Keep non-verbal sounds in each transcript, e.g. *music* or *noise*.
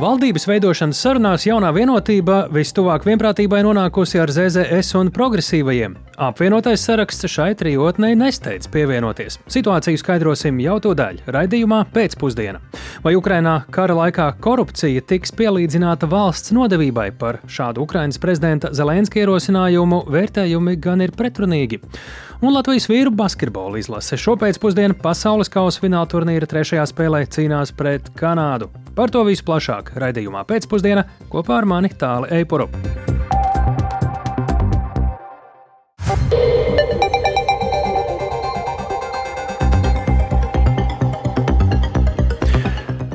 Valdības veidošanas sarunās jaunā vienotība vistuvāk vienprātībai nonākusi ar ZZS un progresīvajiem. Apvienotais saraksts šai trijotnei nesteidz pievienoties. Situāciju skaidrosim jau to daļu raidījumā pēcpusdienā. Vai Ukrainā kara laikā korupcija tiks pielīdzināta valsts nodevībai par šādu Ukrainas prezidenta Zelenska ierosinājumu, vērtējumi gan ir pretrunīgi. Un Latvijas vīru basketbola izlase šopēcpusdienā pasaules kausa fināla turnīra trešajā spēlē cīnās pret Kanādu. Par to visu plašāk raidījumā pēcpusdienā kopā ar mani Tāli Eipuru.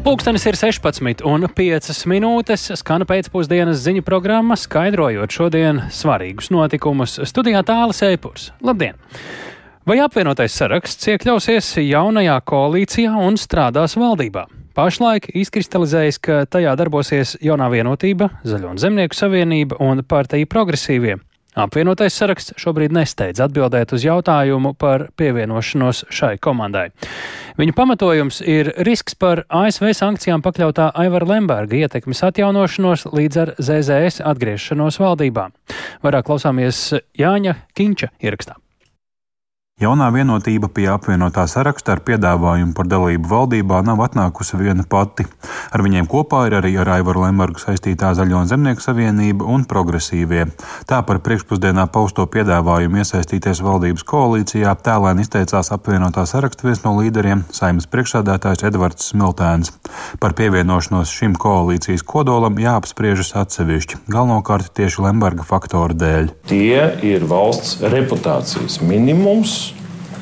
Pūkstens ir 16 un 5 minūtes. Skana pēcpusdienas ziņu programma, skaidrojot šodien svarīgus notikumus. Studijā tālāk Eipurs. Labdien! Vai apvienotais saraksts iekļausies jaunajā koalīcijā un strādās valdībā? Pašlaik izkristalizējas, ka tajā darbosies jaunā vienotība, Zaļo un Zemnieku savienība un partija progresīvie. Apvienotais saraksts šobrīd nesteidz atbildēt uz jautājumu par pievienošanos šai komandai. Viņa pamatojums ir risks par ASV sankcijām pakļautā Aivara Lemberga ietekmes atjaunošanos līdz ar ZZS atgriešanos valdībā. Vairāk klausāmies Jāņa Kinča ierakstā. Jaunā vienotība pie apvienotā saraksta ar piedāvājumu par dalību valdībā nav atnākusi viena pati. Ar viņiem kopā ir arī ar Aivaru Lembergu saistītā Zaļo Zemnieku savienība un progresīvie. Tā par priekšpusdienā pausto piedāvājumu iesaistīties valdības koalīcijā tēlēni izteicās apvienotā saraksta viens no līderiem - saimnes priekšsādātājs Edvards Smiltēns. Par pievienošanos šim koalīcijas kodolam jāapspriežas atsevišķi, galvenokārt tieši Lemberga faktoru dēļ. Tie ir valsts reputācijas minimums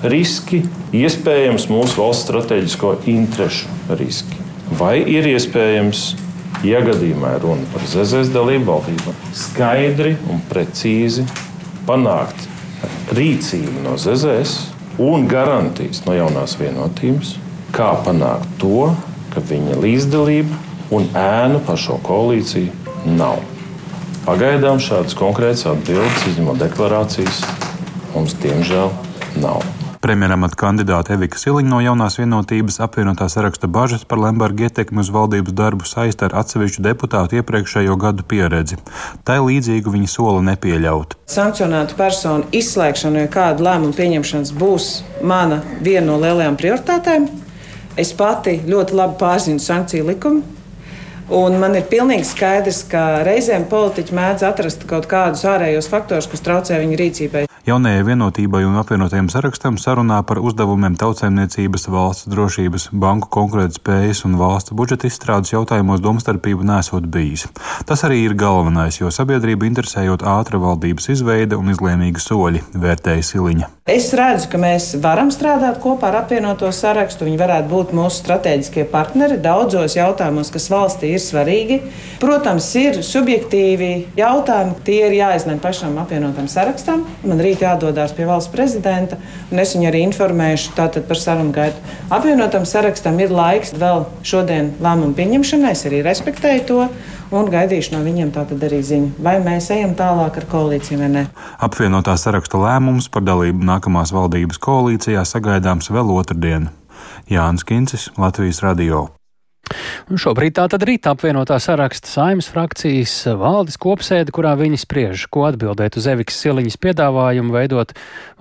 riski, iespējams mūsu valsts strateģisko interešu riski. Vai ir iespējams, ja gadījumā ir runa par ZZS dalību valdībā, skaidri un precīzi panākt rīcību no ZZS un garantijas no jaunās vienotības, kā panākt to, ka viņa līdzdalība un ēna par šo koalīciju nav. Pagaidām šādas konkrētas atbildes, izņemot deklarācijas, mums diemžēl nav. Premjeramata kandidāte Evika Siliņa no jaunās vienotības apvienotā saraksta bažas par Lemberga ietekmi uz valdības darbu saista ar atsevišķu deputātu iepriekšējo gadu pieredzi. Tā līdzīgu viņa sola nepieļaut. Sankcionētu personu izslēgšana vai kāda lēmuma pieņemšanas būs mana viena no lielajām prioritātēm. Es pati ļoti labi pārzinu sankciju likumu. Un man ir pilnīgi skaidrs, ka reizēm politiķi mēdz atrast kaut kādus ārējos faktorus, kas traucē viņu rīcībai. Jaunajai vienotībai un apvienotajam sarakstam sarunā par uzdevumiem tautsēmniecības, valsts drošības, banku konkurētspējas un valsts budžeta izstrādes jautājumos domstarpību nesot bijis. Tas arī ir galvenais, jo sabiedrību interesējot ātra valdības izveide un izlēmīga soļi, vērtēja Siliņa. Es redzu, ka mēs varam strādāt kopā ar apvienoto sarakstu. Viņi varētu būt mūsu strateģiskie partneri daudzos jautājumos, kas valstī ir svarīgi. Protams, ir subjektīvi jautājumi, tie ir jāizlem pašam apvienotam sarakstam. Man rīt jādodas pie valsts prezidenta, un es viņu arī informēšu par sarunu gaitu. Apvienotam sarakstam ir laiks vēl šodien lēmumu pieņemšanai, es arī respektēju to un gaidīšu no viņiem tātad arī ziņu, vai mēs ejam tālāk ar koalīciju vai nē. Apvienotā saraksta lēmums par dalību nākamās valdības koalīcijā sagaidāms vēl otrdien. Jānis Kincis, Latvijas Radio. Un šobrīd tā tad rīt apvienotā saraksta saimnes frakcijas valdes kopsēde, kurā viņi spriež, ko atbildēt uz Evikas Siliņas piedāvājumu veidot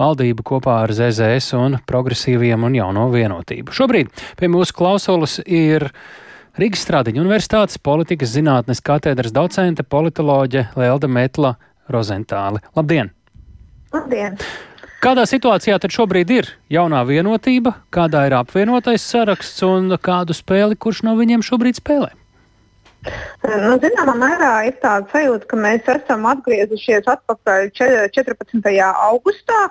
valdību kopā ar ZZS un progresīviem un jauno vienotību. Šobrīd pie mūsu klausulas ir Rīgas Strādiņa Universitātes politikas zinātnes katedras docente politoloģe Lelda Metla Rozentāli. Labdien! Labdien! Kādā situācijā tad šobrīd ir jaunā vienotība, kādā ir apvienotais saraksts un kādu spēli kurš no viņiem šobrīd spēlē? Nu, zināmā mērā ir tāda sajūta, ka mēs esam atgriezušies atpakaļ 14. augustā,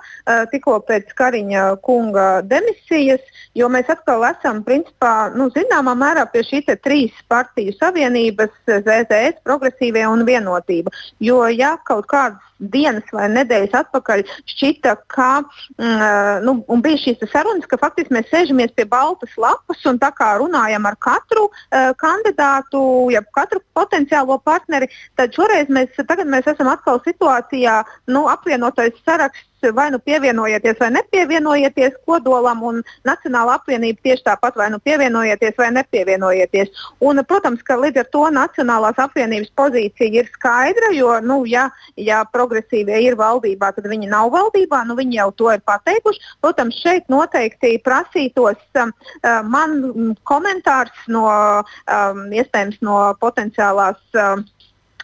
tikko pēc Kariņa kunga demisijas, jo mēs atkal esam principā, nu, zināmā mērā pie šīs trīs partiju savienības, ZZS, progresīvie un vienotība. Jo ja kaut kādas dienas vai nedēļas atpakaļ šķita, ka mm, nu, bija šīs sarunas, ka faktiski mēs sēžamies pie baltas lapas un runājam ar katru uh, kandidātu, ja katru potenciālo partneri, tad šoreiz mēs, mēs esam atkal situācijā, nu, apvienotais saraksts vai nu pievienojieties vai nepievienojieties kodolam, un Nacionāla apvienība tieši tāpat vai nu pievienojieties vai nepievienojieties. Un, protams, ka līdz ar to Nacionālās apvienības pozīcija ir skaidra, jo, nu, ja, ja progresīvie ir valdībā, tad viņi nav valdībā, nu, viņi jau to ir pateikuši. Protams, šeit noteikti prasītos um, uh, man komentārs no, um, iespējams, no potenciālās. Um,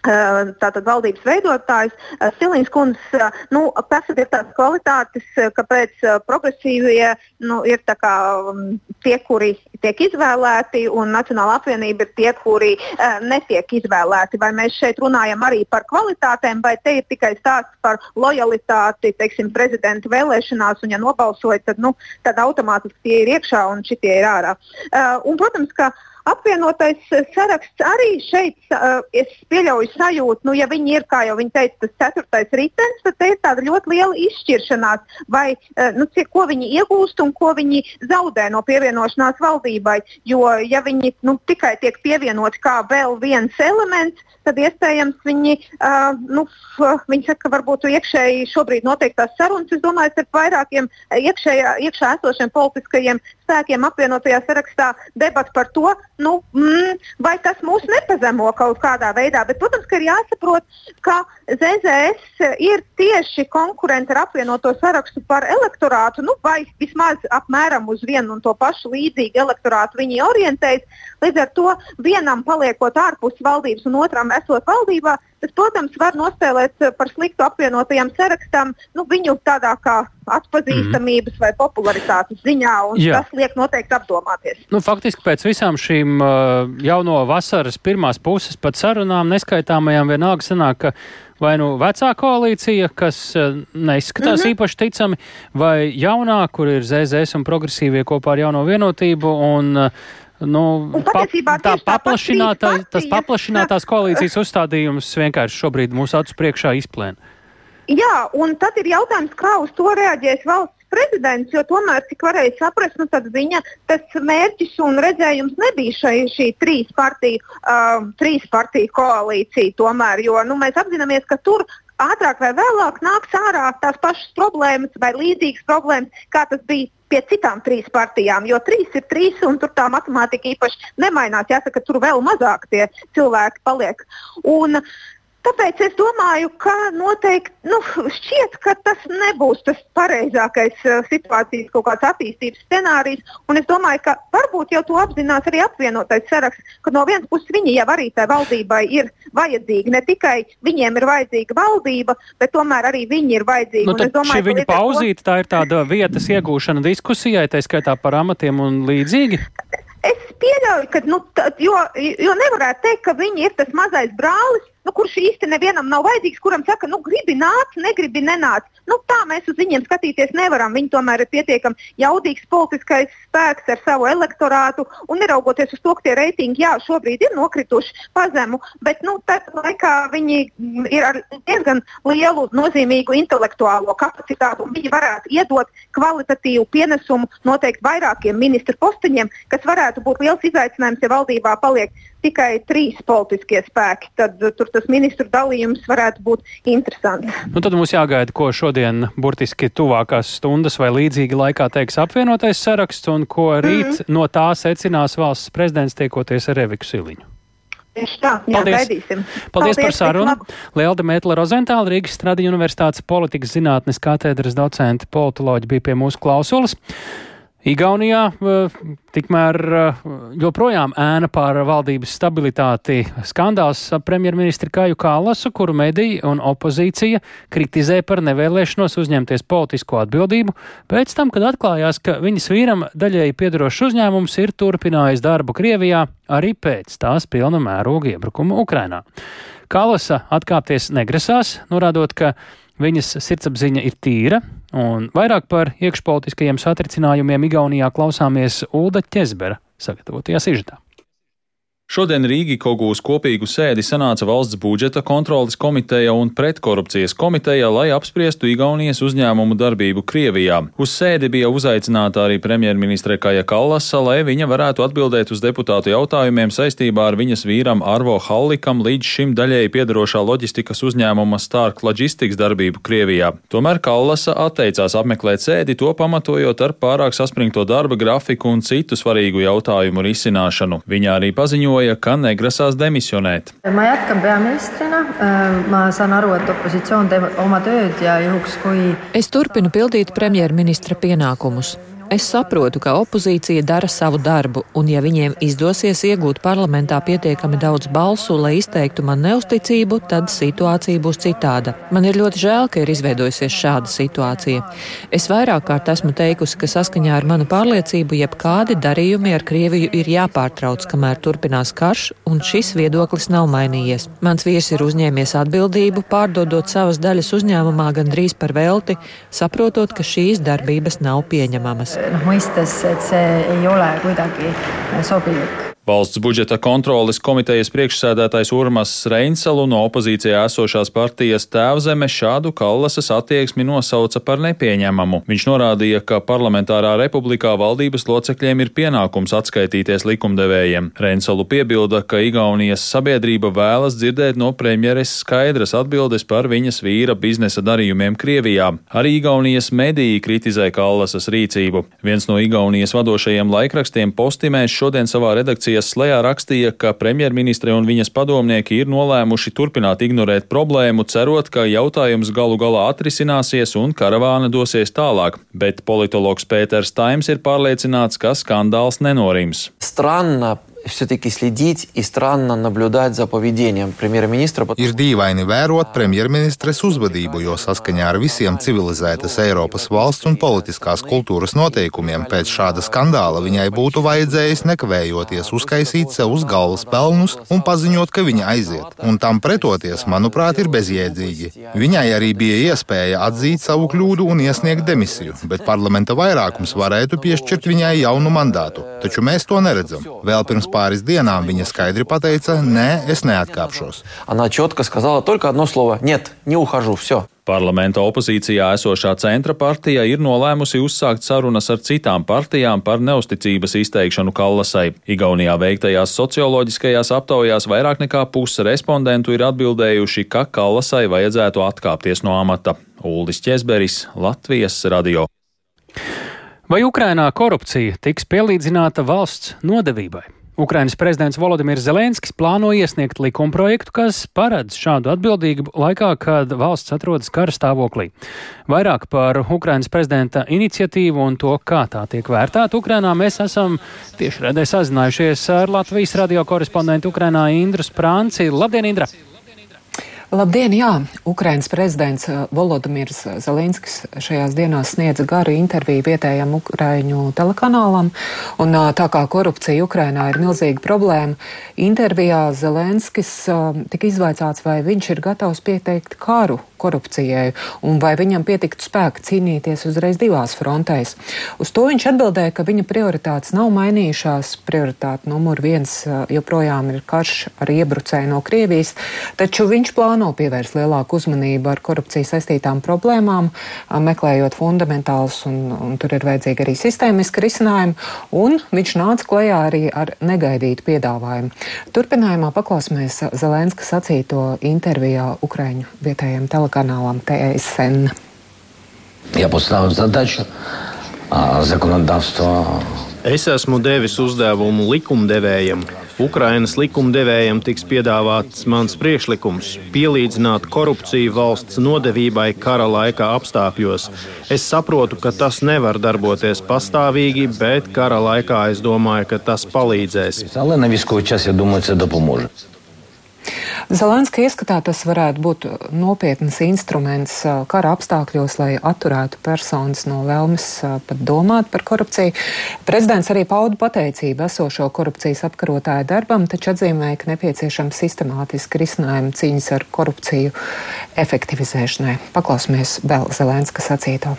tātad valdības veidotājs, Silīns kundze, nu, pasaka ir tās kvalitātes, kāpēc progresīvie nu, ir kā, tie, kuri tiek izvēlēti, un Nacionāla apvienība ir tie, kuri uh, netiek izvēlēti. Vai mēs šeit runājam arī par kvalitātēm, vai te ir tikai stāsts par lojalitāti, teiksim, prezidenta vēlēšanās, un ja nobalsoja, tad, nu, tad automātiski tie ir iekšā un šitie ir ārā. Uh, un, protams, ka apvienotais saraksts arī šeit, uh, es pieļauju sajūtu, nu, ja viņi ir, kā jau viņi teica, tas ceturtais ritenis, tad te ir tāda ļoti liela izšķiršanās, vai, uh, nu, cik, ko viņi iegūst un ko viņi zaudē no pievienošanās valdībai. Jo, ja viņi nu, tikai tiek pievienoti kā vēl viens elements, tad iespējams viņi, uh, nu, viņi saka, ka varbūt iekšēji šobrīd noteiktās sarunas, es domāju, ar vairākiem iekšējā, iekšā esošiem politiskajiem spēkiem apvienotajā sarakstā debatu par to, nu, mm, vai tas mūs nepazemo kaut kādā veidā. Bet, protams, ka ir jāsaprot, ka ZZS ir tieši konkurenti ar apvienoto sarakstu par elektorātu, nu, vai vismaz apmēram uz vienu un to pašu līdzīgu elektorātu viņi orientējas. Līdz ar to vienam paliekot ārpus valdības un otram esot valdībā, tas, protams, var nospēlēt par sliktu apvienotajam sarakstam nu, viņu tādā kā atpazīstamības mm. vai popularitātes ziņā, un Jā. tas liek noteikti apdomāties. Nu, faktiski pēc visām šīm uh, jauno vasaras pirmās puses pat sarunām neskaitāmajām vienalga sanāk, ka vai nu vecā koalīcija, kas uh, neizskatās mm -hmm. īpaši ticami, vai jaunā, kur ir ZZS un progresīvie kopā ar jauno vienotību. Un, Nu, pa, tā paplašinātā, tas paplašinātās *laughs* koalīcijas uzstādījums vienkārši šobrīd mūsu acu priekšā izplēna. Jā, un tad ir jautājums, kā uz to reaģēs valsts prezidents, jo tomēr, cik varēja saprast, nu, viņa mērķis un redzējums nebija šai, šī trīs partiju, uh, trīs partiju koalīcija. Tomēr, jo nu, mēs apzināmies, ka tur ātrāk vai vēlāk nāks ārā tās pašas problēmas vai līdzīgas problēmas, kā tas bija pie citām trīs partijām, jo trīs ir trīs, un tur tā matemātika īpaši nemainās. Jāsaka, tur vēl mazāk tie cilvēki paliek. Un, Tāpēc es domāju, ka noteikti nu, šķiet, ka tas nebūs tas pareizākais uh, situācijas kaut kāds attīstības scenārijs. Un es domāju, ka varbūt jau to apzinās arī apvienotais saraksts, ka no vienas puses viņi jau arī tai valdībai ir vajadzīgi. Ne tikai viņiem ir vajadzīga valdība, bet tomēr arī viņi ir vajadzīgi. Nu, domāju, šī viņa pauzīte, tā ir tāda vietas iegūšana diskusijai, tā skaitā par amatiem un līdzīgi. Es pieļauju, ka, nu, tā, jo, jo nevarētu teikt, ka viņi ir tas mazais brālis, nu, kurš īsti nevienam nav vajadzīgs, kuram saka, nu, gribi nāc, negribi nenāc. Nu, tā mēs uz viņiem skatīties nevaram. Viņi tomēr ir pietiekami jaudīgs politiskais spēks ar savu elektorātu, un neraugoties uz to, ka tie reitingi jā, šobrīd ir nokrituši pazemu, bet nu, tādā laikā viņi ir ar diezgan lielu nozīmīgu intelektuālo kapacitāti, un viņi varētu iedot kvalitatīvu pienesumu noteikti vairākiem ministru posteņiem, kas varētu būt liels izaicinājums, ja valdībā paliek tikai trīs politiskie spēki, tad uh, tur tas ministru dalījums varētu būt interesants. Nu, tad mums jāgaida, ko šodien burtiski tuvākās stundas vai līdzīgi laikā teiks apvienotais saraksts un ko rīt mm -hmm. no tā secinās valsts prezidents tiekoties ar Eviku Siliņu. Tā, jā, Paldies. Gaidīsim. Paldies, Paldies par sarunu. Lielda Mētla Rozentāla, Rīgas Stradiņu universitātes politikas zinātnes katedras docente politoloģi bija pie mūsu klausulas. Igaunijā eh, tikmēr eh, joprojām ēna pār valdības stabilitāti skandāls ap premjerministru Kāju Kālasu, kuru mediji un opozīcija kritizē par nevēlēšanos uzņemties politisko atbildību, pēc tam, kad atklājās, ka viņas vīram daļēji piedarošs uzņēmums ir turpinājis darbu Krievijā arī pēc tās pilna mēroga iebrukuma Ukrainā. Kālasa atkāpties negrasās, norādot, ka viņas sirdsapziņa ir tīra, Un vairāk par iekšpolitiskajiem satricinājumiem Igaunijā klausāmies Ulda Ķezbera sagatavotajā sižetā. Šodien Rīgi Kogūs kopīgu sēdi sanāca valsts budžeta kontrolas komiteja un pretkorupcijas komiteja, lai apspriestu Igaunijas uzņēmumu darbību Krievijā. Uz sēdi bija uzaicināta arī premjerministre Kaja Kallasa, lai viņa varētu atbildēt uz deputātu jautājumiem saistībā ar viņas vīram Arvo Hallikam līdz šim daļēji piedarošā loģistikas uzņēmuma Stark Logistics darbību Krievijā. Tomēr Kallasa atteicās apmeklēt sēdi, to pamatojot ar pārāk saspringto darba grafiku un citu svarīgu jautājumu risināšanu. Viņa arī paziņoja, paziņoja, ka negrasās demisionēt. es turpinu pildīt premjerministra pienākumus. Es saprotu, ka opozīcija dara savu darbu, un ja viņiem izdosies iegūt parlamentā pietiekami daudz balsu, lai izteiktu man neusticību, tad situācija būs citāda. Man ir ļoti žēl, ka ir izveidojusies šāda situācija. Es vairāk kārt esmu teikusi, ka saskaņā ar manu pārliecību jebkādi darījumi ar Krieviju ir jāpārtrauc, kamēr turpinās karš, un šis viedoklis nav mainījies. Mans vīrs ir uzņēmies atbildību, pārdodot savas daļas uzņēmumā gandrīz par velti, saprotot, ka šīs darbības nav pieņemamas noh, mõistes, et see ei ole kuidagi sobilik Valsts budžeta kontroles komitejas priekšsēdētājs Urmas Reinsalu no opozīcijā esošās partijas tēvzeme šādu Kallasas attieksmi nosauca par nepieņemamu. Viņš norādīja, ka parlamentārā republikā valdības locekļiem ir pienākums atskaitīties likumdevējiem. Reinsalu piebilda, ka Igaunijas sabiedrība vēlas dzirdēt no premjeres skaidras atbildes par viņas vīra biznesa darījumiem Krievijā. Arī Igaunijas mediji kritizē Kallasas rīcību. Viens no Igaunijas vadošajiem laikrakstiem Postimēs šodien savā redakcijā Latvijas slēgā rakstīja, ka premjerministre un viņas padomnieki ir nolēmuši turpināt ignorēt problēmu, cerot, ka jautājums galu galā atrisināsies un karavāna dosies tālāk, bet politologs Pēters Taims ir pārliecināts, ka skandāls nenorims. Странно все-таки следить и странно наблюдать за поведением премьер-министра. Ir dīvaini vērot premjerministres uzvedību, jo saskaņā ar visiem civilizētas Eiropas valsts un politiskās kultūras noteikumiem pēc šāda skandāla viņai būtu vajadzējis nekavējoties uzkaisīt sev uz galvas pelnus un paziņot, ka viņa aiziet. Un tam pretoties, manuprāt, ir bezjēdzīgi. Viņai arī bija iespēja atzīt savu kļūdu un iesniegt demisiju, bet parlamenta vairākums varētu piešķirt viņai jaunu mandātu. Taču mēs to neredzam. Vēl pirms pāris dienām viņa skaidri pateica, nē, es neatkāpšos. Parlamenta opozīcijā esošā centra partija ir nolēmusi uzsākt sarunas ar citām partijām par neusticības izteikšanu Kallasai. Igaunijā veiktajās socioloģiskajās aptaujās vairāk nekā puse respondentu ir atbildējuši, ka Kallasai vajadzētu atkāpties no amata. Uldis Česberis, Latvijas radio. Vai Ukrainā korupcija tiks pielīdzināta valsts nodevībai? Ukrainas prezidents Volodimirs Zelenskis plāno iesniegt likumprojektu, kas paredz šādu atbildību laikā, kad valsts atrodas kara stāvoklī. Vairāk par Ukrainas prezidenta iniciatīvu un to, kā tā tiek vērtēta Ukrainā, mēs esam tieši redē sazinājušies ar Latvijas radio korespondentu Ukrainā Indru Sprānci. Labdien, Indra! Labdien, jā! Ukrainas prezidents eh, Volodimirs Zelenskis šajās dienās sniedza garu interviju vietējam Ukraiņu telekanālam, un eh, tā kā korupcija Ukrainā ir milzīga problēma, intervijā Zelenskis eh, tika izvaicāts, vai viņš ir gatavs pieteikt karu korupcijai un vai viņam pietiktu spēka cīnīties uzreiz divās frontēs. Uz to viņš atbildēja, ka viņa prioritātes nav mainījušās. Prioritāte numur viens joprojām ir karš ar iebrucēju no Krievijas, taču viņš plāno pievērst lielāku uzmanību ar korupciju saistītām problēmām, meklējot fundamentālus, un, un tur ir vajadzīgi arī sistēmiski risinājumi, un viņš nāca klajā arī ar negaidītu piedāvājumu. Turpinājumā paklausīsimies Zelenska sacīto intervijā Ukraiņu vietējiem telekanālam TSN. Я поставив задачу законодавства. Es esmu devis uzdevumu likumdevējiem Ukrainas likumdevējiem tiks piedāvāts mans priekšlikums - pielīdzināt korupciju valsts nodevībai kara laika apstākļos. Es saprotu, ka tas nevar darboties pastāvīgi, bet kara laikā es domāju, ka tas palīdzēs. Zelenska ieskatā tas varētu būt nopietns instruments kara apstākļos, lai atturētu personas no vēlmes pat domāt par korupciju. Prezidents arī pauda pateicību esošo korupcijas apkarotāju darbam, taču atzīmēja, ka nepieciešams sistemātiski risinājumi cīņas ar korupciju efektivizēšanai. Paklausīsimies vēl Zelenska sacīto.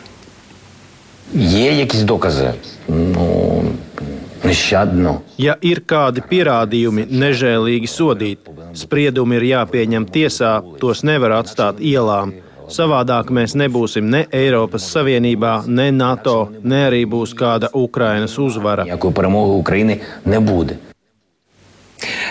Є якісь докази. Ну, Ja ir kādi pierādījumi nežēlīgi sodīt, spriedumi ir jāpieņem tiesā, tos nevar atstāt ielām. Savādāk mēs nebūsim ne Eiropas Savienībā, ne NATO, ne arī būs kāda Ukrainas uzvara.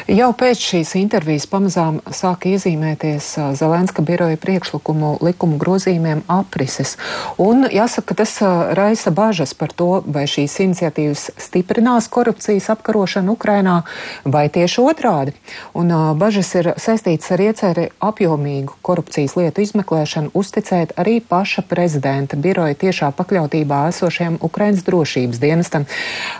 Jau pēc šīs intervijas pamazām sāka iezīmēties Zelenska biroja priekšlikumu likumu grozījumiem aprises. Un jāsaka, ka tas raisa bažas par to, vai šīs iniciatīvas stiprinās korupcijas apkarošanu Ukrainā, vai tieši otrādi. Un bažas ir saistītas ar ieceri apjomīgu korupcijas lietu izmeklēšanu uzticēt arī paša prezidenta biroja tiešā pakļautībā esošiem Ukrainas drošības dienestam,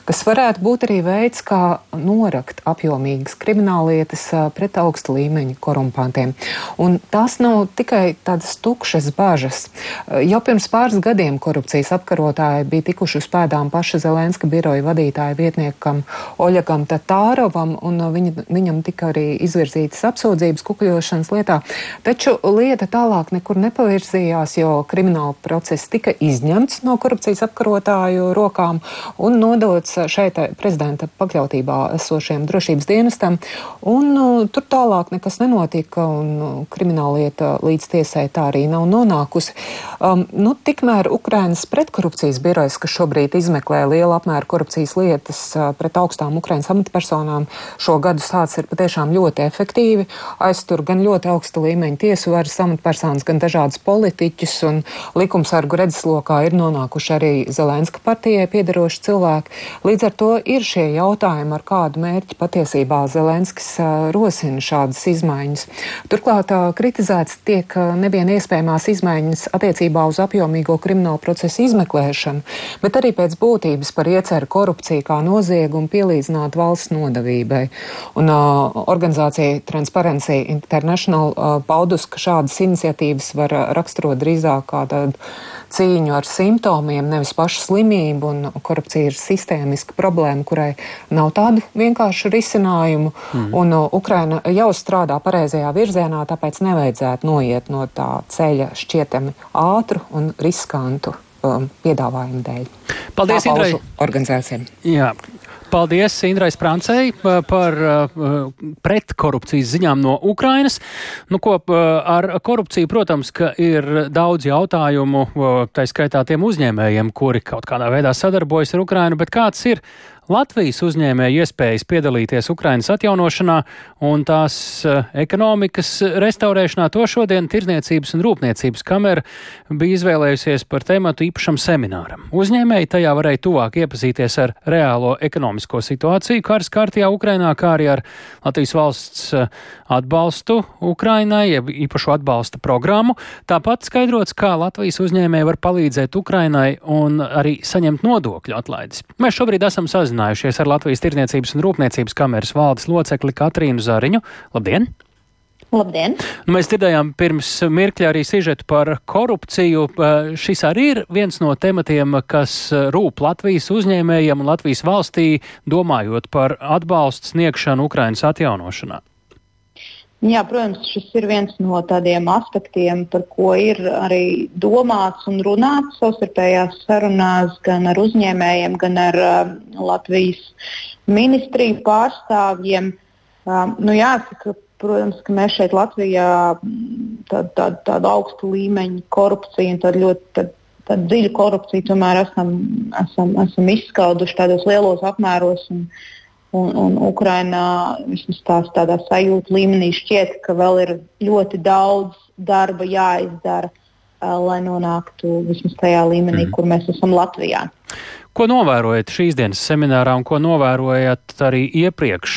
kas varētu būt arī veids, kā norakt apjomīgas kriminālas krimināllietas pret augsta līmeņa korumpantiem. Un tās nav tikai tādas tukšas bažas. Jau pirms pāris gadiem korupcijas apkarotāji bija tikuši uz pēdām paša Zelenska biroja vadītāja vietniekam Oļegam Tatārovam, un viņa, viņam tika arī izvirzītas apsūdzības kukļošanas lietā. Taču lieta tālāk nekur nepavirzījās, jo krimināla process tika izņemts no korupcijas apkarotāju rokām un nodots šeit prezidenta pakļautībā esošiem drošības dienestam. Un uh, tur tālāk nekas nenotika, un uh, krimināllieta līdz tiesai tā arī nav nonākusi. Um, nu, tikmēr Ukrainas pretkorupcijas birojas, kas šobrīd izmeklē liela apmēra korupcijas lietas uh, pret augstām Ukrainas amatpersonām, šo gadu sācis ir patiešām ļoti efektīvi. Aiztur gan ļoti augsta līmeņa tiesu varas amatpersonas, gan dažādas politiķus, un likumsargu redzeslokā ir nonākuši arī Zelenska partijai piedaroši cilvēki. Līdz ar to ir šie jautājumi, ar kādu mērķi patiesībā Zelenska Zelenskis rosina šādas izmaiņas. Turklāt kritizēts tiek nevien iespējamās izmaiņas attiecībā uz apjomīgo kriminālu procesu izmeklēšanu, bet arī pēc būtības par ieceru korupciju kā noziegumu pielīdzināt valsts nodavībai. Un uh, organizācija Transparency International uh, paudus, ka šādas iniciatīvas var raksturot drīzāk kā tādu cīņu ar simptomiem, nevis pašu slimību, korupcija ir sistēmiska problēma, kurai nav tādu vienkāršu risinājumu. Mm. Un uh, Ukraina jau strādā pareizajā virzienā, tāpēc nevajadzētu noiet no tā ceļa šķietami ātru un riskantu um, piedāvājumu dēļ. Paldies, Indrai! Organizācijām. Jā. Paldies Indrai Sprancei par pretkorupcijas ziņām no Ukrainas. Nu, ko, ar korupciju, protams, ka ir daudz jautājumu, tā skaitā tiem uzņēmējiem, kuri kaut kādā veidā sadarbojas ar Ukrainu, bet kāds ir Latvijas uzņēmēju iespējas piedalīties Ukrainas atjaunošanā un tās uh, ekonomikas restaurēšanā, to šodien Tirzniecības un Rūpniecības kamera bija izvēlējusies par tēmatu īpašam semināram. Uzņēmēji tajā varēja tuvāk iepazīties ar reālo ekonomisko situāciju karas kārtījā Ukrainā, kā arī ar Latvijas valsts uh, atbalstu Ukrainai, jeb īpašu atbalsta programmu. Tāpat skaidrots, kā Latvijas uzņēmēji var palīdzēt Ukrainai un arī saņemt nodokļu atlaides. Mēs šobrīd esam sazinājušies sazinājušies ar Latvijas Tirniecības un Rūpniecības kameras valdes locekli Katrīnu Zariņu. Labdien! Labdien! Nu, mēs dzirdējām pirms mirkļa arī sižetu par korupciju. Šis arī ir viens no tematiem, kas rūp Latvijas uzņēmējiem un Latvijas valstī, domājot par atbalstu sniegšanu Ukrainas atjaunošanā. Jā, protams, šis ir viens no tādiem aspektiem, par ko ir arī domāts un runāts savstarpējās sarunās gan ar uzņēmējiem, gan ar uh, Latvijas ministriju pārstāvjiem. Uh, nu, jāsaka, protams, ka mēs šeit Latvijā tādu tā, tā augstu līmeņu korupciju un tādu ļoti tādu, tādu dziļu korupciju tomēr esam, esam, esam izskauduši tādos lielos apmēros. Un, uh, Un, un Ukrainā vismaz tās tādā sajūta līmenī šķiet, ka vēl ir ļoti daudz darba jāizdara, uh, lai nonāktu vismaz tajā līmenī, mm. kur mēs esam Latvijā. Ko novērojat šīs dienas seminārā un ko novērojat arī iepriekš?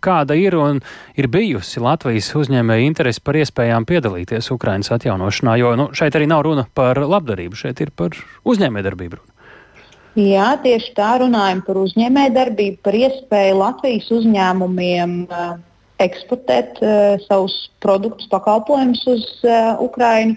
Kāda ir un ir bijusi Latvijas uzņēmēja interese par iespējām piedalīties Ukrainas atjaunošanā? Jo nu, šeit arī nav runa par labdarību, šeit ir par uzņēmējdarbību. Jā, tieši tā runājam par uzņēmējdarbību, par iespēju Latvijas uzņēmumiem uh, eksportēt uh, savus produktus, pakalpojumus uz uh, Ukrajinu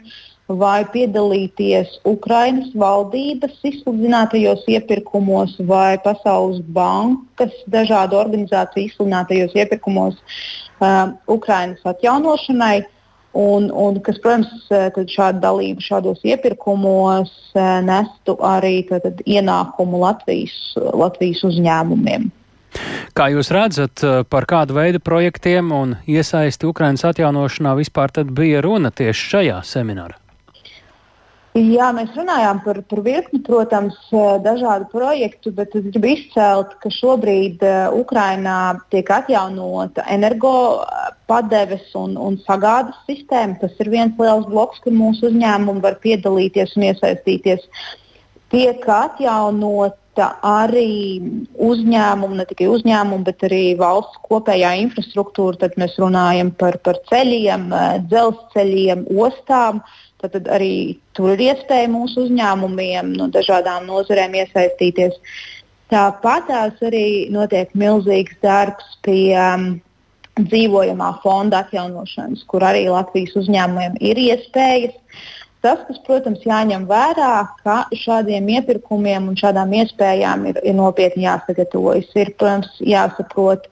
vai piedalīties Ukrainas valdības izsludinātajos iepirkumos vai Pasaules bankas dažādu organizāciju izsludinātajos iepirkumos uh, Ukrainas atjaunošanai. Un, un kas, protams, šāda dalība šādos iepirkumos nestu arī tad, ienākumu Latvijas, Latvijas uzņēmumiem. Kā jūs redzat, par kādu veidu projektiem un iesaisti Ukrainas atjaunošanā vispār bija runa tieši šajā seminārā? Jā, mēs runājām par, par virkni, protams, dažādu projektu, bet es gribu izcelt, ka šobrīd Ukrainā tiek atjaunota energo padeves un, un sagādas sistēma. Tas ir viens liels bloks, kur mūsu uzņēmumi var piedalīties un iesaistīties. Tiek atjaunota arī uzņēmumu, ne tikai uzņēmumu, bet arī valsts kopējā infrastruktūra. Tad mēs runājam par, par ceļiem, dzelzceļiem, ostām. Uh, Tad arī tur ir iespēja mūsu uzņēmumiem no dažādām nozarēm iesaistīties. Tāpat tās arī notiek milzīgs darbs pie um, dzīvojamā fonda atjaunošanas, kur arī Latvijas uzņēmumiem ir iespējas. Tas, kas, protams, jāņem vērā, ka šādiem iepirkumiem un šādām iespējām ir, ir nopietni jāsagatavojas. Ir, protams, jāsaprot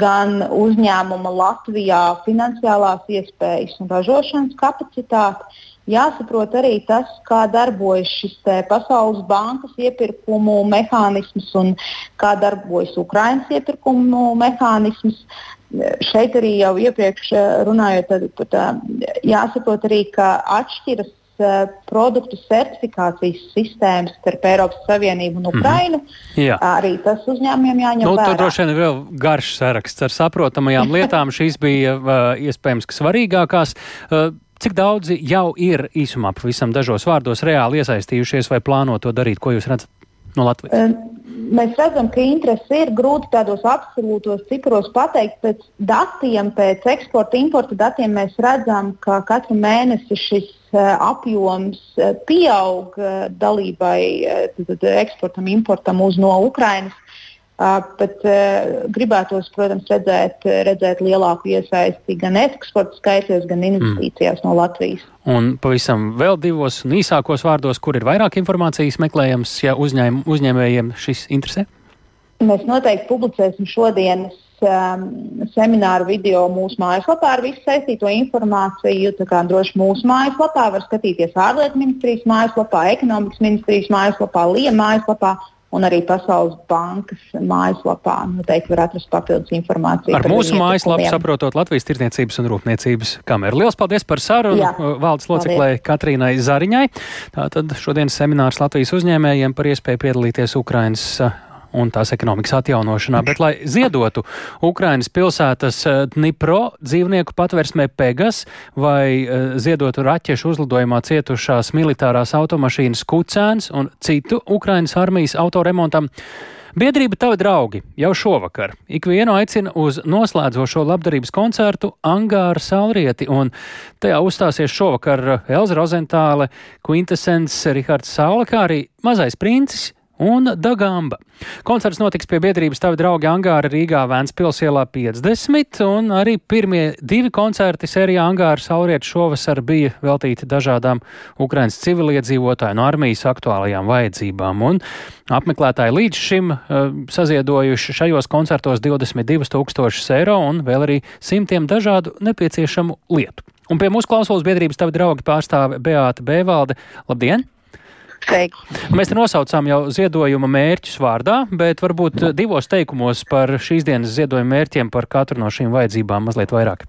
gan uzņēmuma Latvijā finansiālās iespējas un ražošanas kapacitāte, jāsaprot arī tas, kā darbojas šis Pasaules bankas iepirkumu mehānisms un kā darbojas Ukraiņas iepirkumu mehānisms. Šeit arī jau iepriekš runājot, tad, tad, jāsaprot arī, ka atšķiras produktu certifikācijas sistēmas starp Eiropas Savienību un mhm. Ukrainu. Mm -hmm. Arī tas uzņēmumiem jāņem nu, vērā. Tur droši vien ir vēl garš saraksts ar saprotamajām *laughs* lietām. Šīs bija uh, iespējams svarīgākās. Uh, Cik daudzi jau ir īsumā, pavisam dažos vārdos, reāli iesaistījušies vai plāno to darīt? Ko jūs redzat no Latvijas? Mēs redzam, ka interese ir grūti tādos absolūtos cipros pateikt. Pēc datiem, pēc eksporta, importa datiem mēs redzam, ka katru mēnesi šis apjoms pieaug dalībai, eksportam, importam uz no Ukrainas. Bet gribētos, protams, redzēt, redzēt lielāku iesaisti gan eksporta skaitļos, gan investīcijās mm. no Latvijas. Un pavisam vēl divos un īsākos vārdos, kur ir vairāk informācijas meklējams, ja uzņēm, uzņēmējiem šis interesē? Mēs noteikti publicēsim šodienas um, semināru video mūsu mājaslapā ar visu saistīto informāciju. Tā kā droši mūsu mājaslapā var skatīties ārlietu ministrijas mājaslapā, ekonomikas ministrijas mājaslapā, LIE mājaslapā un arī Pasaules bankas mājaslapā noteikti var atrast papildus informāciju. Ar mūsu mājaslapu saprotot Latvijas tirdzniecības un rūpniecības kameru. Lielas paldies par sarunu Jā. valdes loceklē Katrīnai Zariņai. Tātad šodienas seminārs Latvijas uzņēmējiem par iespēju piedalīties Ukrainas un tās ekonomikas atjaunošanā, bet lai ziedotu Ukrainas pilsētas eh, Dnipro dzīvnieku patversmē Pegas vai eh, ziedotu raķešu uzlidojumā cietušās militārās automašīnas Kucēns un citu Ukrainas armijas autoremontam. Biedrība Tavi draugi jau šovakar ikvienu aicina uz noslēdzošo labdarības koncertu Angāra Saulrieti, un tajā uzstāsies šovakar Elza Rozentāle, Quintessence, Rihards Saule, kā arī Mazais princis un Dagamba. Koncerts notiks pie biedrības Tavi draugi Angāra Rīgā Vēnspils ielā 50, un arī pirmie divi koncerti sērijā Angāra Sauriet šovasar bija veltīti dažādām Ukrainas civiliedzīvotāju no armijas aktuālajām vajadzībām, un apmeklētāji līdz šim uh, saziedojuši šajos koncertos 22 tūkstošus eiro un vēl arī simtiem dažādu nepieciešamu lietu. Un pie mūsu klausulas biedrības Tavi draugi pārstāve Beāta Bēvalde. Labdien! Sveiki. Mēs te nosaucām jau ziedojuma mērķus vārdā, bet varbūt divos teikumos par šīs dienas ziedojuma mērķiem par katru no šīm vajadzībām mazliet vairāk.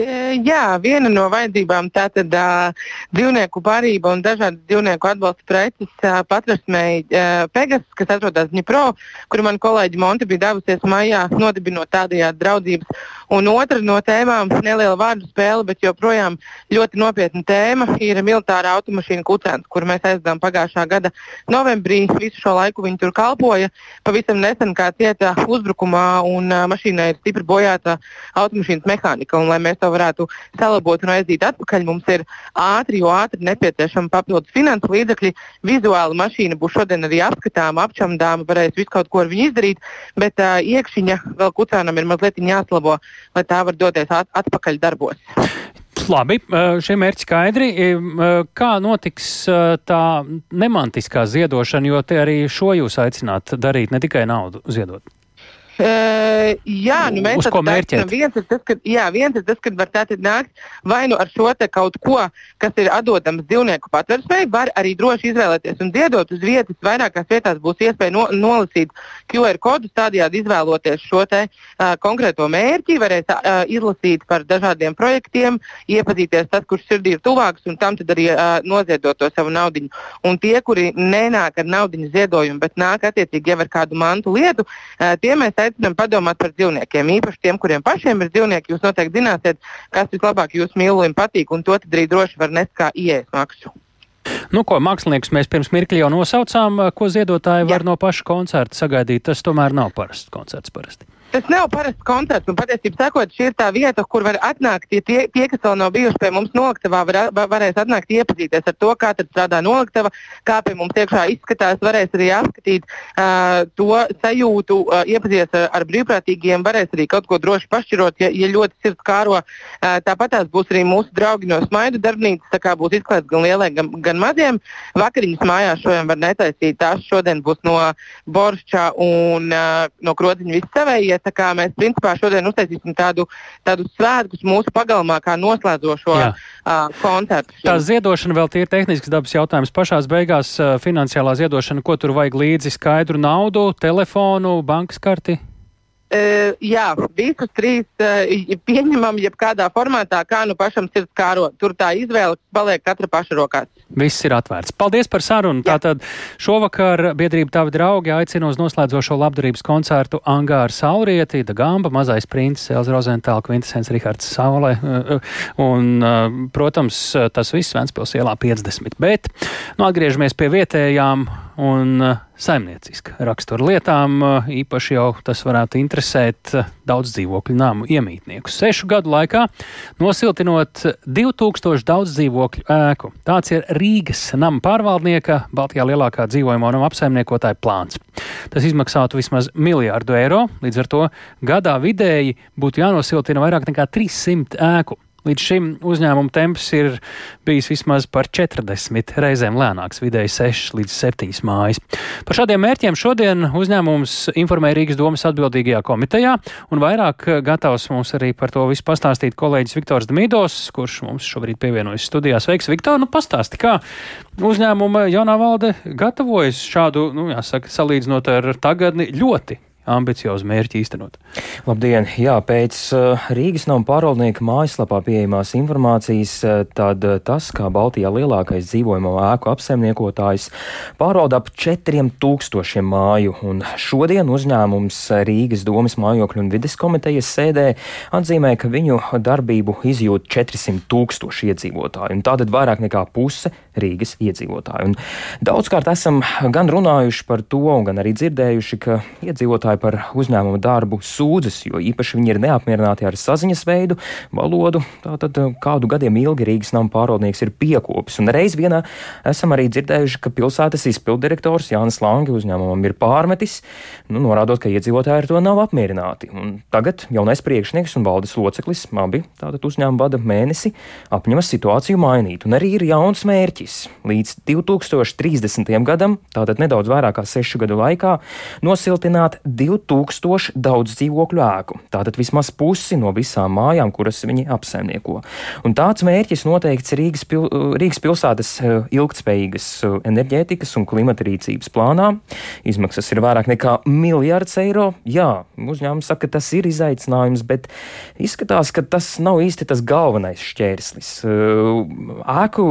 Jā, viena no vajadzībām tā tad uh, dzīvnieku barība un dažādas dzīvnieku atbalsta preces uh, patrasmēji uh, Pegas, kas atrodas Dņipro, kuru man kolēģi Monti bija devusies maijā, nodibinot tādajādi draudzības Un otra no tēmām - neliela vārdu spēle, bet joprojām ļoti nopietna tēma - ir militārā automašīna Kucēns, kur mēs aizdevām pagājušā gada novembrī. Visu šo laiku viņi tur kalpoja. Pavisam nesen kā cieta uzbrukumā un uh, mašīnai ir stipri bojāta automašīnas mehānika. Un, lai mēs to varētu salabot un aizdīt atpakaļ, mums ir ātri, jo ātri nepieciešama papildus finanses līdzekļi. Vizuāli mašīna būs šodien arī apskatāma, apčamdāma, varēs visu kaut ko ar viņu izdarīt, bet uh, iekšķiņa vēl Kucēnam ir mazliet jāslabo lai tā var doties at atpakaļ darbos. Labi, šie mērķi skaidri. Kā notiks tā nemantiskā ziedošana, jo te arī šo jūs aicināt darīt, ne tikai naudu ziedot? Uh, jā, nu mēs ko mērķēt? Viens ir tas, ka, jā, viens ir tas, ka var tātad nākt vai nu ar šo kaut ko, kas ir atdodams dzīvnieku patversmei, var arī droši izvēlēties un dziedot uz vietas. Vairākās vietās būs iespēja no, nolasīt QR kodus, tādējādi izvēloties šo te uh, konkrēto mērķi, varēs uh, izlasīt par dažādiem projektiem, iepazīties tas, kurš sirdī ir tuvāks, un tam tad arī uh, noziedot to savu naudu. Un tie, kuri nenāk ar naudu ziedojumu, bet nāk attiecīgi jau ar kādu mantu lietu, uh, tie mēs aicinām padomāt par dzīvniekiem. Īpaši tiem, kuriem pašiem ir dzīvnieki, jūs noteikti zināsiet, kas vislabāk jūsu mīlulim patīk, un to arī droši var nest kā ielas maksu. Nu, ko mākslinieks mēs pirms mirkļa jau nosaucām, ko ziedotāji Jā. var no paša koncerta sagaidīt. Tas tomēr nav parasts koncerts parasti. Tas nav parasts koncerts, un patiesībā sakot, šī ir tā vieta, kur var atnākt. Ja tie, tie, kas vēl nav bijuši pie mums noliktavā, var, varēs atnākt iepazīties ar to, kā strādā noliktava, kā pie mums iekšā izskatās. Varēs arī apskatīt uh, to sajūtu, uh, iepazīties ar, ar brīvprātīgiem, varēs arī kaut ko droši pašķirot, ja, ja ļoti sirds kāro. Uh, tāpat tās būs arī mūsu draugi no smaidu darbnīcas, tā kā būs izklāts gan lieliem, gan, gan maziem. Vakariņas mājās šodien var netaisīt. Tās šodien būs no boršča un uh, no krodziņa viss savējie tā kā mēs principā šodien uztaisīsim tādu, tādu svētkus mūsu pagalmā, kā noslēdzošo Jā. uh, koncertu. Tā ziedošana vēl ir tehnisks dabas jautājums. Pašās beigās uh, finansiālā ziedošana, ko tur vajag līdzi skaidru naudu, telefonu, bankas karti? Uh, jā, visus trīs uh, pieņemam, jebkādā formātā, kā nu pašam sirds kāro. Tur tā izvēle paliek katra paša rokās. Viss ir atvērts. Paldies par sarunu. Jā. Tātad šovakar biedrība tavi draugi aicina uz noslēdzošo labdarības koncertu Angāra Saurieti, Da Gamba, Mazais princis, Elza Rozentāla, Kvintesens Rihards Saulē. Un, protams, tas viss Ventspils ielā 50. Bet, nu, atgriežamies pie vietējām un saimnieciska rakstura lietām. Īpaši jau tas varētu interesēt daudz dzīvokļu nāmu iemītniekus. Sešu gadu laikā nosiltinot 2000 daudz dzīvokļu ēku. Tāds ir Rīgas nama pārvaldnieka, Baltijā lielākā dzīvojamo nama apsaimniekotāja plāns. Tas izmaksātu vismaz miljārdu eiro, līdz ar to gadā vidēji būtu jānosiltina vairāk nekā 300 ēku. Līdz šim uzņēmuma temps ir bijis vismaz par 40 reizēm lēnāks, vidēji 6 līdz 7 mājas. Par šādiem mērķiem šodien uzņēmums informēja Rīgas domas atbildīgajā komitejā, un vairāk gatavs mums arī par to visu pastāstīt kolēģis Viktors Dmīdos, kurš mums šobrīd pievienojas studijā. Sveiks, Viktor! Nu, pastāsti, kā uzņēmuma jaunā valde gatavojas šādu, nu, jāsaka, salīdzinot ar tagadni ļoti ambiciozu mērķi īstenot. Labdien! Jā, pēc uh, Rīgas nav pārvaldnieka mājaslapā pieejamās informācijas, uh, tad uh, tas, kā Baltijā lielākais dzīvojamo ēku apsaimniekotājs, pārvalda ap 4000 māju, un šodien uzņēmums Rīgas domas mājokļu un vides komitejas sēdē atzīmē, ka viņu darbību izjūt 400 tūkstoši iedzīvotāju, un tātad vairāk nekā puse Rīgas iedzīvotāju. Un daudzkārt esam gan runājuši par to, gan arī dzirdējuši, ka iedzīvotāji par uzņēmumu darbu sūdzas, jo īpaši viņi ir neapmierināti ar saziņas veidu, valodu. Tātad eh, kādu gadiem ilgi Rīgas nama pārvaldnieks ir piekopis. Un reiz vienā esam arī dzirdējuši, ka pilsētas izpildirektors Jānis Langi uzņēmumam ir pārmetis, nu, norādot, ka iedzīvotāji ar to nav apmierināti. Un tagad jaunais priekšnieks un valdes loceklis, abi tātad uzņēmuma vada mēnesi, apņemas situāciju mainīt. Un arī ir jauns mērķis. Līdz 2030. gadam, tātad nedaudz vairāk kā sešu gadu laikā, nosiltināt 2000 daudz dzīvokļu ēku. Tātad vismaz pusi no visām mājām, kuras viņi apsaimnieko. Un tāds mērķis noteikts Rīgas, pil Rīgas pilsētas eh, ilgtspējīgas eh, enerģētikas un klimata rīcības plānā. Izmaksas ir vairāk nekā miljards eiro. Jā, uzņēmums saka, ka tas ir izaicinājums, bet izskatās, ka tas nav īsti tas galvenais šķērslis. Eh, ēku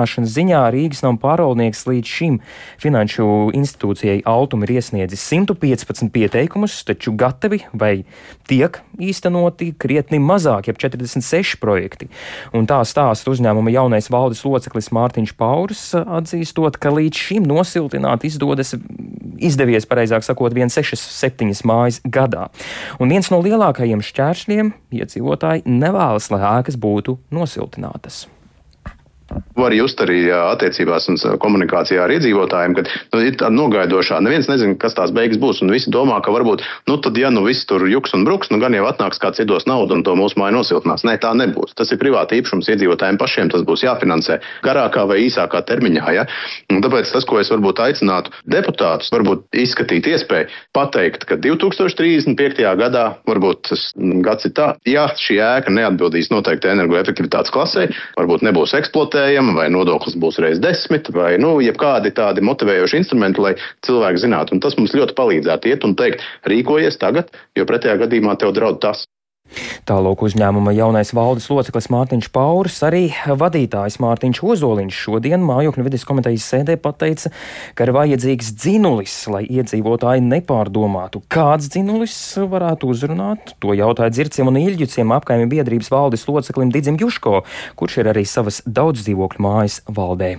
siltināšanas ziņā Rīgas nav pārvaldnieks līdz šim finanšu institūcijai Altum ir iesniedzis 115 15 pieteikumus, taču gatavi vai tiek īstenoti krietni mazāk, jeb 46 projekti. Un tā stāsta uzņēmuma jaunais valdes loceklis Mārtiņš Pauris, atzīstot, ka līdz šim nosiltināt izdodas, izdevies, pareizāk sakot, 1,6-7 mājas gadā. Un viens no lielākajiem šķēršļiem iedzīvotāji nevēlas, lai ēkas būtu nosiltinātas. Var just arī attiecībās un komunikācijā ar iedzīvotājiem, ka nu, ir tāda nogaidošā. Neviens nezina, kas tās beigas būs. Visi domā, ka varbūt, nu, tad, ja nu viss tur juks un bruks, nu, gan jau atnāks kāds iedos naudu un to mūsu māju nosiltinās. Nē, tā nebūs. Tas ir privāti īpašums iedzīvotājiem pašiem. Tas būs jāfinansē garākā vai īsākā termiņā. Ja? Un tāpēc tas, ko es varbūt aicinātu deputātus, varbūt izskatīt iespēju pateikt, ka 2035. gadā varbūt tas gads ir tā, ja šī ēka neatbildīs noteikti energoefektivitātes klasē, varbūt nebūs eksploatējama vai nodoklis būs reiz desmit, vai nu, jebkādi tādi motivējoši instrumenti, lai cilvēki zinātu. Un tas mums ļoti palīdzētu iet un teikt, rīkojies tagad, jo pretējā gadījumā tev draud tas. Tālāk uzņēmuma jaunais valdes loceklis Mārtiņš Pauris, arī vadītājs Mārtiņš Ozoliņš šodien mājokļu vidas komitejas sēdē pateica, ka ir vajadzīgs dzinulis, lai iedzīvotāji nepārdomātu, kāds dzinulis varētu uzrunāt. To jautāja dzirciem un īļģuciem apkaimju biedrības valdes loceklim Didzim Juško, kurš ir arī savas daudzdzīvokļu mājas valdē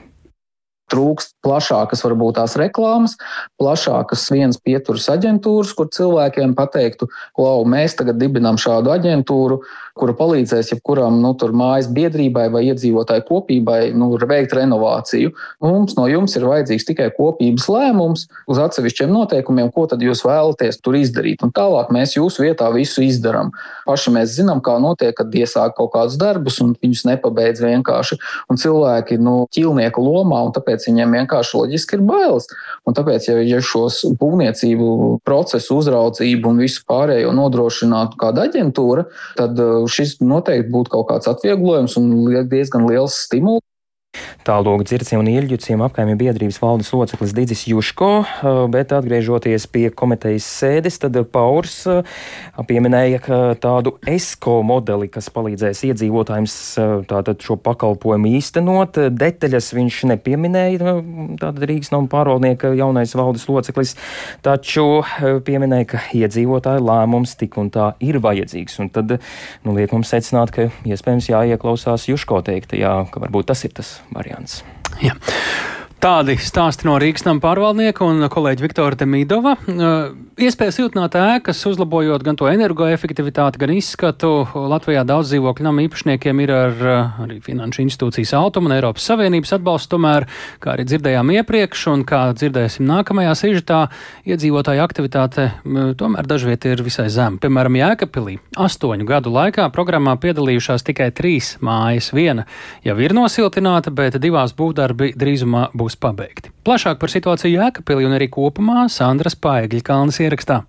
trūkst plašākas, varbūt tās reklāmas, plašākas vienas pieturas aģentūras, kur cilvēkiem pateiktu, wow, mēs tagad dibinām šādu aģentūru, kura palīdzēs jebkuram nu, mājas biedrībai vai iedzīvotāju kopībai nu, veikt renovāciju. Mums no jums ir vajadzīgs tikai kopības lēmums uz atsevišķiem noteikumiem, ko tad jūs vēlaties tur izdarīt. Un tālāk mēs jūsu vietā visu izdarām. Paši mēs zinām, kā notiek, kad iesāk kaut kādus darbus un viņus nepabeidz vienkārši. Un cilvēki nu, ķilnieku lomā, un tāpēc viņiem vienkārši loģiski ir bailes. Un tāpēc, ja, ja šos būvniecību procesu uzraudzību un visu pārējo nodrošinātu kāda aģentūra, tad šis noteikti būtu kaut kāds atvieglojums un diezgan liels stimuls. Tālāk dzirciem un ieļģuciem apkaimju biedrības valdes loceklis Digis Juško, eh, bet atgriežoties pie komitejas sēdes, tad Paurs eh, pieminēja tādu ESCO modeli, kas palīdzēs iedzīvotājiem eh, tātad šo pakalpojumu īstenot. Detaļas viņš nepieminēja, tātad Rīgas nav pārvaldnieka jaunais valdes loceklis, taču pieminēja, ka iedzīvotāju lēmums tik un tā ir vajadzīgs. Un tad, nu, liek mums secināt, ka iespējams jāieklausās Juško teiktajā, ka varbūt tas ir tas variants. Jā. Tādi stāsti no Rīgas nama pārvaldnieka un kolēģa Viktora Demidova. Iespēja siltināt ēkas, uzlabojot gan to energoefektivitāti, gan izskatu. Latvijā daudz dzīvokļu nama īpašniekiem ir ar arī finanšu institūcijas automu un Eiropas Savienības atbalstu. Tomēr, kā arī dzirdējām iepriekš un kā dzirdēsim nākamajā sižetā, iedzīvotāju aktivitāte tomēr dažviet ir visai zema. Piemēram, Jēkabpilī astoņu gadu laikā programmā piedalījušās tikai trīs mājas. Viena jau ir nosiltināta, bet divās būvdarbi drīzumā būs pabeigti. Plašāk par situāciju Jēkabpilī un arī kopumā Sandras Paegļa kalnas ierakstā.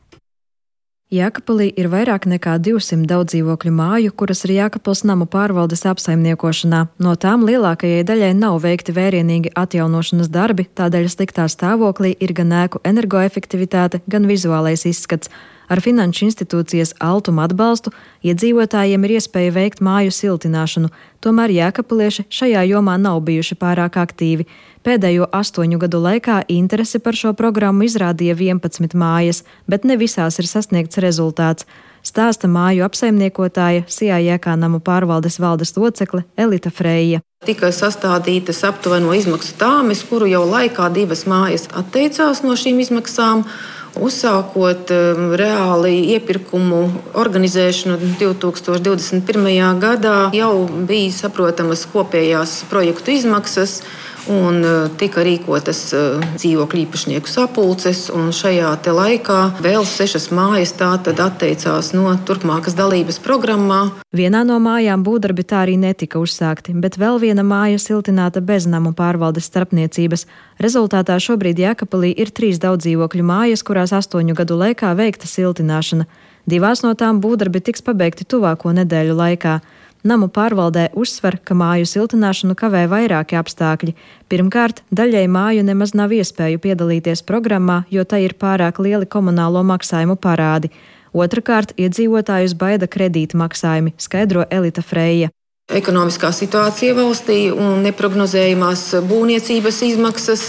Jēkabpilī ir vairāk nekā 200 daudzdzīvokļu māju, kuras ir Jēkabpils namu pārvaldes apsaimniekošanā. No tām lielākajai daļai nav veikti vērienīgi atjaunošanas darbi, tādēļ sliktā stāvoklī ir gan ēku energoefektivitāte, gan vizuālais izskats. Ar finanšu institūcijas altuma atbalstu iedzīvotājiem ir iespēja veikt māju siltināšanu, tomēr jēkapilieši šajā jomā nav bijuši pārāk aktīvi. Pēdējo astoņu gadu laikā interesi par šo programmu izrādīja 11 mājas, bet ne visās ir sasniegts rezultāts. Stāsta māju apsaimniekotāja Sijā Jēkā namu pārvaldes valdes locekle Elita Freija. Tika sastādītas aptuveno izmaksu tāmes, kuru jau laikā divas mājas atteicās no šīm izmaksām. Uzsākot um, reāli iepirkumu organizēšanu 2021. gadā, jau bija saprotamas kopējās projektu izmaksas un uh, tika rīkotas uh, dzīvokļu īpašnieku sapulces. Šajā laikā vēl sešas mājas atteicās no turpmākas dalības programmā. Vienā no mājām būvdarbi tā arī netika uzsākti, bet vēl viena māja siltināta bez namu pārvaldes starpniecības. Rezultātā šobrīd Jēkabpilī ir trīs daudzdzīvokļu mājas, kurās astoņu gadu laikā veikta siltināšana. Divās no tām būvdarbi tiks pabeigti tuvāko nedēļu laikā. Namu pārvaldē uzsver, ka māju siltināšanu kavē vairāki apstākļi. Pirmkārt, daļai māju nemaz nav iespēju piedalīties programmā, jo tai ir pārāk lieli komunālo maksājumu parādi. Otrakārt, iedzīvotājus baida kredīta maksājumi, skaidro Elita Freja. Ekonomiskā situācija valstī un neparedzējumās būvniecības izmaksas,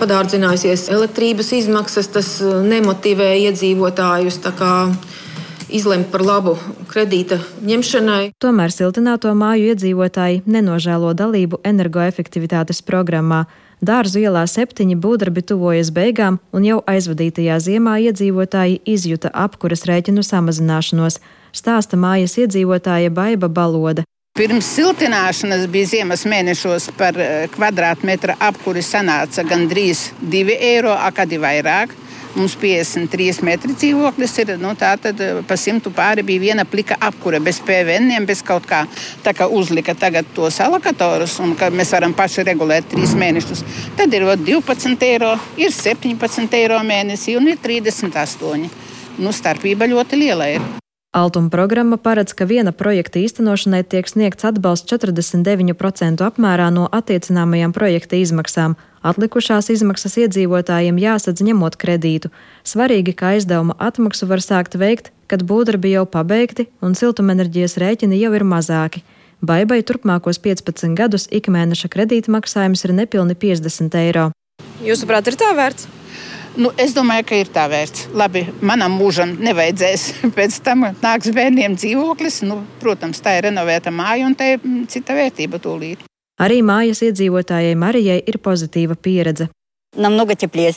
padārdzinājusies elektrības izmaksas, tas nemotivē iedzīvotājus izlemt par labu kredīta ņemšanai. Tomēr siltināto māju iedzīvotāji nenožēlo dalību energoefektivitātes programmā. Dārzu ielā septiņi būvdarbi tuvojas beigām, un jau aizvadītajā ziemā iedzīvotāji izjuta apkuras rēķinu samazināšanos, stāsta mājas iedzīvotāja Baiba Baloda. Pirms siltināšanas bija ziemas mēnešos par kvadrātmetra apkuri sanāca gandrīz 2 eiro, akadi vairāk. Mums 53 metri dzīvoklis ir. Nu, tā tad pa simtu pāri bija viena plika apkure bez PVN, bez kaut kā. Tā kā uzlika tagad tos alokatorus, un mēs varam paši regulēt 3 mēnešus. Tad ir 12 eiro, ir 17 eiro mēnesī un ir 38. Nu, starpība ļoti liela ir. Altuma programma paredz, ka viena projekta īstenošanai tiek sniegts atbalsts 49% apmērā no attiecināmajām projekta izmaksām. Atlikušās izmaksas iedzīvotājiem jāsadz ņemot kredītu. Svarīgi, ka aizdevuma atmaksu var sākt veikt, kad būvdarbi jau pabeigti un siltumenerģijas rēķini jau ir mazāki. Baibai turpmākos 15 gadus ikmēneša kredīta maksājums ir nepilni 50 eiro. Jūsuprāt, ir tā vērts? Nu, es domāju, ka ir tā vērts. Labi, manam mūžam nevajadzēs. *laughs* Pēc tam nāks bērniem dzīvoklis. Nu, protams, tā ir renovēta māja un tā ir cita vērtība tūlīt. Arī mājas iedzīvotājai Marijai ir pozitīva pieredze.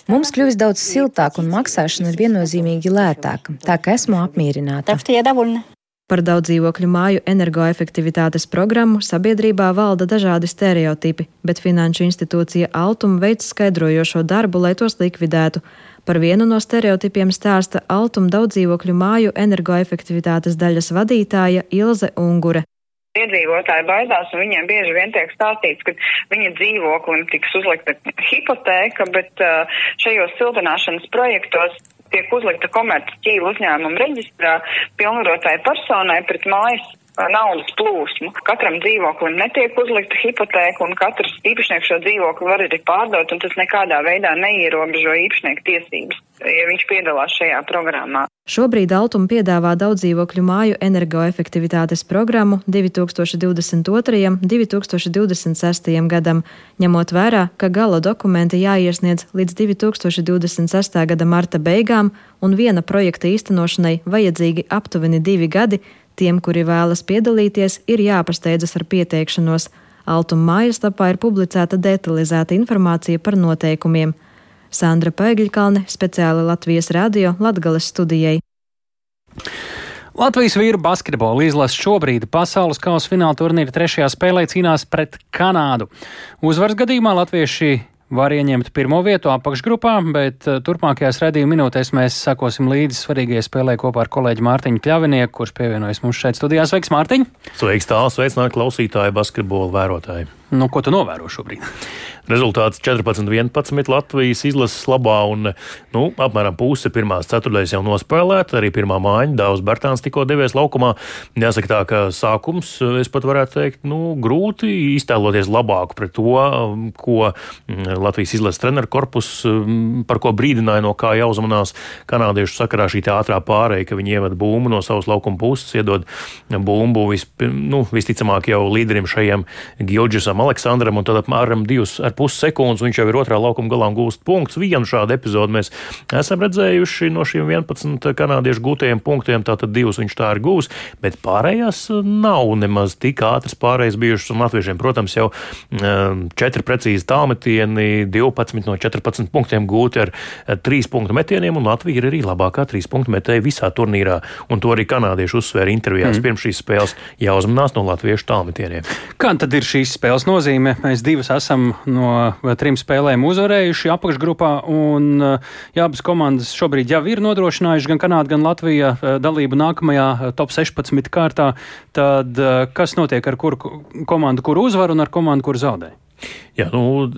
Mums kļūst daudz siltāk un maksāšana ir viennozīmīgi lētāka, tā ka esmu apmierināta. Par daudz dzīvokļu māju energoefektivitātes programmu sabiedrībā valda dažādi stereotipi, bet Finanšu institūcija Altuma veic skaidrojošo darbu, lai tos likvidētu. Par vienu no stereotipiem stāsta Altuma daudz dzīvokļu māju energoefektivitātes daļas vadītāja Ilze Ungure. Iedzīvotāji baidās, un viņiem bieži vien tiek stāstīts, ka viņa dzīvoklim tiks uzlikta hipotēka, bet šajos siltināšanas projektos tiek uzlikta komerces ķīla uzņēmuma reģistrā pilnvarotai personai pret mājas naudas plūsmu. Katram dzīvoklim netiek uzlikta hipotēka, un katrs īpašnieks šo dzīvokli var arī pārdot, un tas nekādā veidā neierobežo īpašnieku tiesības, ja viņš piedalās šajā programmā. Šobrīd Altuma piedāvā daudz dzīvokļu māju energoefektivitātes programmu 2022. un 2026. gadam, ņemot vērā, ka gala dokumenti jāiesniedz līdz 2026. gada marta beigām un viena projekta īstenošanai vajadzīgi aptuveni divi gadi, Tiem, kuri vēlas piedalīties, ir jāpasteidzas ar pieteikšanos. Altuma mājaslapā ir publicēta detalizēta informācija par noteikumiem. Sandra Pēgļkalne, speciāli Latvijas radio Latgales studijai. Latvijas vīru basketbola izlase šobrīd pasaules kausa fināla turnīra trešajā spēlē cīnās pret Kanādu. Uzvaras gadījumā latvieši var ieņemt pirmo vietu apakšgrupā, bet eh, turpmākajās redzījuma minūtēs mēs sakosim līdzi svarīgajai spēlē kopā ar kolēģi Mārtiņu Kļavinieku, kurš pievienojas mums šeit studijā. Sveiks, Mārtiņ! Sveiks, tāls, sveicināt klausītāji, basketbola vērotāji! Nu, ko tu novēro šobrīd? Rezultāts 14-11 Latvijas izlases labā, un nu, apmēram puse pirmās ceturdaļas jau nospēlēta. Arī pirmā mājiņa Dāvs Bērtāns tikko devies laukumā. Jāsaka tā, ka sākums, es pat varētu teikt, nu, grūti iztēloties labāku pret to, ko mm, Latvijas izlases treneru korpus, mm, par ko brīdināja, no kā jāuzmanās kanādiešu sakarā šī ātrā pārēja, ka viņi ievada bumbu no savas laukuma puses, iedod bumbu vis, nu, visticamāk jau līderim šajam Gilģisam Aleksandram, un tad apmēram divus ar pus sekundes viņš jau ir otrā laukuma galā un gūst punktus. Vienu šādu epizodu mēs esam redzējuši no šiem 11 kanādiešu gūtajiem punktiem, tātad divus viņš tā ir gūs, bet pārējās nav nemaz tik ātras pārējais bijušas un latviešiem, protams, jau um, četri precīzi tālmetieni, 12 no 14 punktiem gūti ar 3 punktu metieniem, un Latvija ir arī labākā 3 punktu metēja visā turnīrā, un to arī kanādieši uzsvēra intervijās mm. pirms šīs spēles jāuzmanās no latviešu tālmetieniem. Kā tad ir šīs spēles nozīme? Mēs divas esam no trim spēlēm uzvarējuši apakšgrupā, un jā, abas komandas šobrīd jau ir nodrošinājuši gan Kanāda, gan Latvija eh, dalību nākamajā eh, top 16 kārtā. Tad eh, kas notiek ar kuru komandu, kur uzvar un ar komandu, kur zaudē? Jā, nu,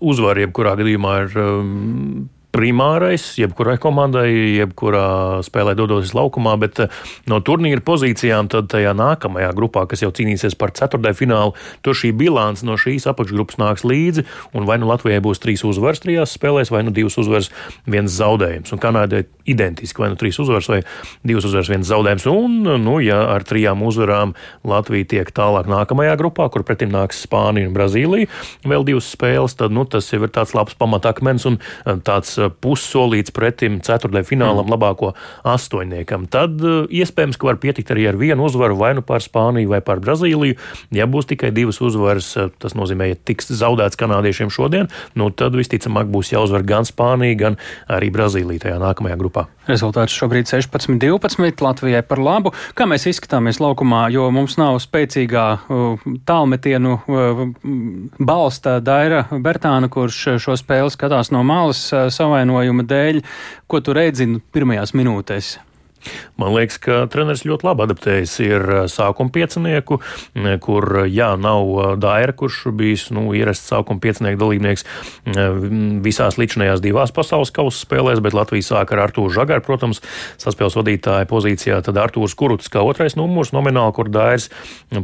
uzvar jebkurā gadījumā ir um, primārais, jebkurai komandai, jebkurā spēlē dodoties laukumā, bet eh, no turnīra pozīcijām tad tajā nākamajā grupā, kas jau cīnīsies par ceturtajā finālu, tur šī bilants no šīs apakšgrupas nāks līdzi, un vai nu Latvijai būs trīs uzvaras trijās spēlēs, vai nu divas uzvaras, viens zaudējums. Un Kanādai identiski, vai nu trīs uzvaras, vai divas uzvaras, viens zaudējums. Un, nu, ja ar trijām uzvarām Latvija tiek tālāk nākamajā grupā, kur pretim nāks Spānija un Brazīlija, vēl divas spēles, tad nu, tas jau ir tāds labs pamatakmens un eh, tāds pussolīts pretim ceturtajam finālam, mm. labāko astoņniekam. Tad iespējams, ka var pietikt arī ar vienu uzvaru vai nu pār Spāniju vai pār Brazīliju. Ja būs tikai divas uzvaras, tas nozīmē, ja tiks zaudēts kanādiešiem šodien, nu tad visticamāk būs jāuzvar gan Spānija, gan arī Brazīlija tajā nākamajā grupā. Rezultāts šobrīd 16-12 Latvijai par labu. Kā mēs izskatāmies laukumā, jo mums nav spēcīgā tālmetienu balsta Daira Bertāna, kurš šo spēli skatās no malas uh, savainojuma dēļ. Ko tu redzi pirmajās minūtēs? Man liekas, ka treneris ļoti labi adaptējas ir eh, sākuma piecinieku, eh, kur jā, nav eh, Daira, kurš bijis nu, ierasts sākuma piecinieku dalībnieks visās līdzinājās divās pasaules kausa spēlēs, bet Latvija sāk ar Artūru Žagaru, protams, saspēles vadītāja pozīcijā, tad Artūrs Kuruts kā otrais numurs nomināli, kur Dairs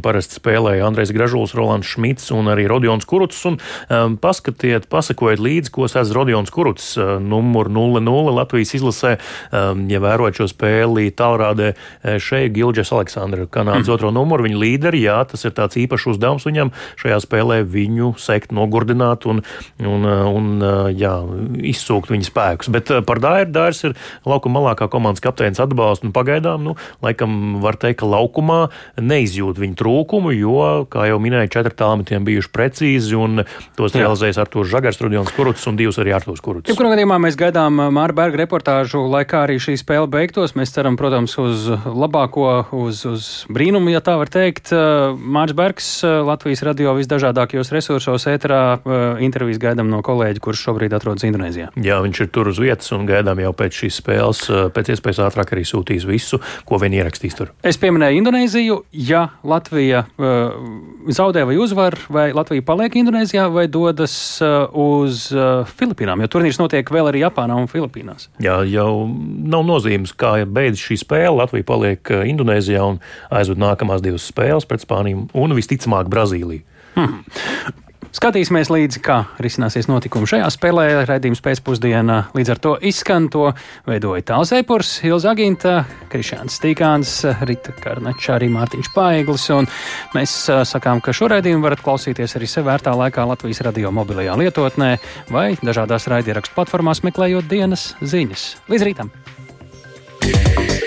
parasti spēlēja Andrejs Gražuls, Rolands Šmits un arī Rodions Kuruts. Un, um, paskatiet, pasakojiet līdzi, ko sēdz Rodions Kuruts, numur 0-0 Latvijas izlasē, um, ja vērojat šo spēli Itālija tālrādē e, šeit Gilģis Aleksandra, Kanādas mm. otro numuru, viņa līderi. Jā, tas ir tāds īpašs uzdevums viņam šajā spēlē viņu sekt, nogurdināt un, un, un e, jā, izsūkt viņa spēkus. Bet e, par Dairu Dairs ir laukuma malākā komandas kapteinis atbalsts un pagaidām, nu, laikam var teikt, ka laukumā neizjūt viņa trūkumu, jo, kā jau minēju, četri tālmetiem bijuši precīzi un tos jā. realizējis Artūrs Žagars, Rudjons Kuruts un divus arī Artūrs Kuruts. Jebkurā gadījumā mēs gaidām Māra Berga reportāžu, lai kā arī šī spēle beigtos. Mēs ceram, protams, uz labāko, uz, uz brīnumu, ja tā var teikt. Uh, Mārcis Bergs, uh, Latvijas radio visdažādākajos resursos, ēterā uh, intervijas gaidām no kolēģa, kurš šobrīd atrodas Indonēzijā. Jā, viņš ir tur uz vietas un gaidām jau pēc šīs spēles, pēc iespējas ātrāk arī sūtīs visu, ko vien ierakstīs tur. Es pieminēju Indonēziju. Ja Latvija zaudē vai uzvar, vai Latvija paliek Indonēzijā vai dodas uz Filipīnām, jo turnīrs notiek vēl arī Japānā un Filipīnās. Jā, jau nav nozīmes, kā beigās beidz šī spēle, Latvija paliek eh, Indonēzijā un aizved nākamās divas spēles pret Spāniju un visticamāk Brazīliju. Hmm. Skatīsimies līdzi, kā risināsies notikumi šajā spēlē. Raidījums pēcpusdienā līdz ar to izskan. To veidoja Tāls Eipurs, Ilza Aginta, Krišāns Stīkāns, Rita Karnača, arī Mārtiņš Paiglis. Mēs sakām, ka šo raidījumu varat klausīties arī sev vērtā laikā Latvijas radio mobilajā lietotnē vai dažādās raidierakstu platformās meklējot dienas ziņas. Līdz rītam! yeah.